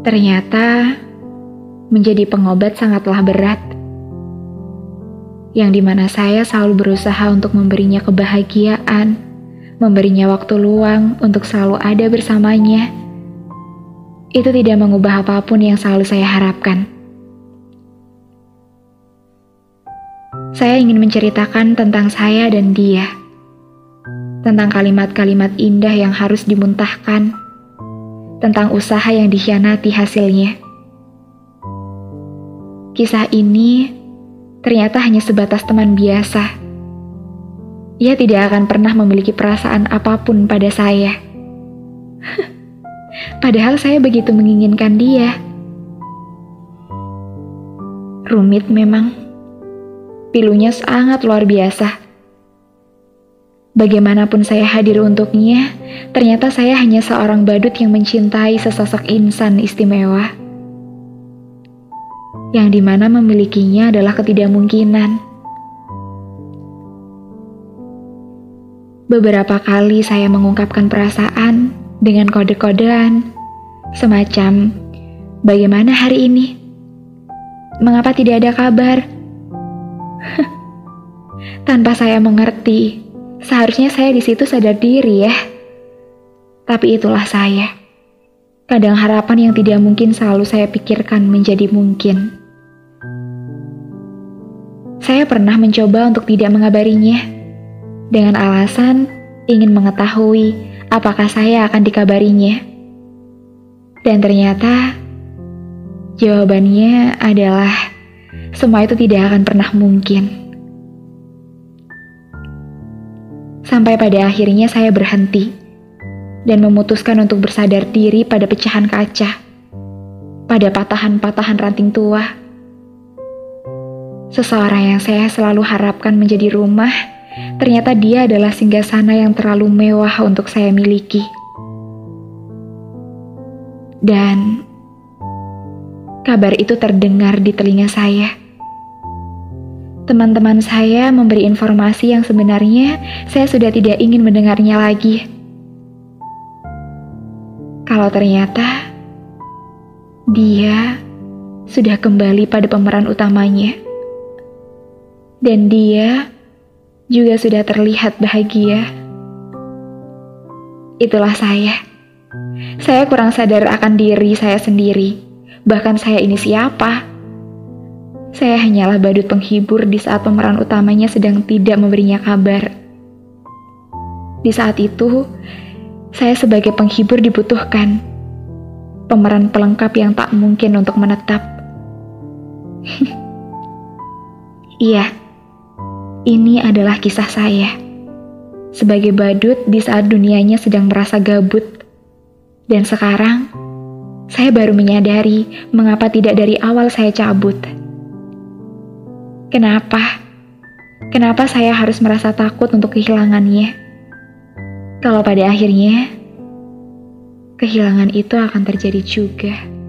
Ternyata menjadi pengobat sangatlah berat. Yang di mana saya selalu berusaha untuk memberinya kebahagiaan, memberinya waktu luang untuk selalu ada bersamanya. Itu tidak mengubah apa pun yang selalu saya harapkan. Saya ingin menceritakan tentang saya dan dia. Tentang kalimat-kalimat indah yang harus dimuntahkan. Tentang usaha yang dikhianati hasilnya. Kisah ini ternyata hanya sebatas teman biasa. Ia tidak akan pernah memiliki perasaan apa pun pada saya. Padahal saya begitu menginginkan dia. Rumit memang. Pilunya sangat luar biasa. Bagaimanapun saya hadir untuknya, ternyata saya hanya seorang badut yang mencintai sesosok insan istimewa yang di mana memilikinya adalah ketidakmungkinan. Beberapa kali saya mengungkapkan perasaan dengan kode-kodean, semacam bagaimana hari ini? Mengapa tidak ada kabar? Tanpa saya mengerti, seharusnya saya di situ sadar diri ya. Tapi itulah saya. Kadang harapan yang tidak mungkin selalu saya pikirkan menjadi mungkin. Saya pernah mencoba untuk tidak mengabarinya, dengan alasan ingin mengetahui apakah saya akan dikabarinya. Dan ternyata jawabannya adalah semua itu tidak akan pernah mungkin. Sampai pada akhirnya saya berhenti dan memutuskan untuk bersadar diri pada pecahan kaca, pada patahan-patahan ranting tua Seseorang yang saya selalu harapkan menjadi rumah, ternyata dia adalah singgasana yang terlalu mewah untuk saya miliki. Dan kabar itu terdengar di telinga saya. Teman-teman saya memberi informasi yang sebenarnya saya sudah tidak ingin mendengarnya lagi. Kalau ternyata dia sudah kembali pada pemeran utamanya dan dia juga sudah terlihat bahagia. Itulah saya. Saya kurang sadar akan diri saya sendiri. Bahkan saya ini siapa? Saya hanyalah badut penghibur di saat pemeran utamanya sedang tidak memberinya kabar. Di saat itu, saya sebagai penghibur dibutuhkan. Pemeran pelengkap yang tak mungkin untuk menetap. iya, ini adalah kisah saya. Sebagai badut di saat dunianya sedang merasa gabut. Dan sekarang, saya baru menyadari mengapa tidak dari awal saya cabut. Kenapa? Kenapa saya harus merasa takut untuk kehilangannya? Kalau pada akhirnya, kehilangan itu akan terjadi juga.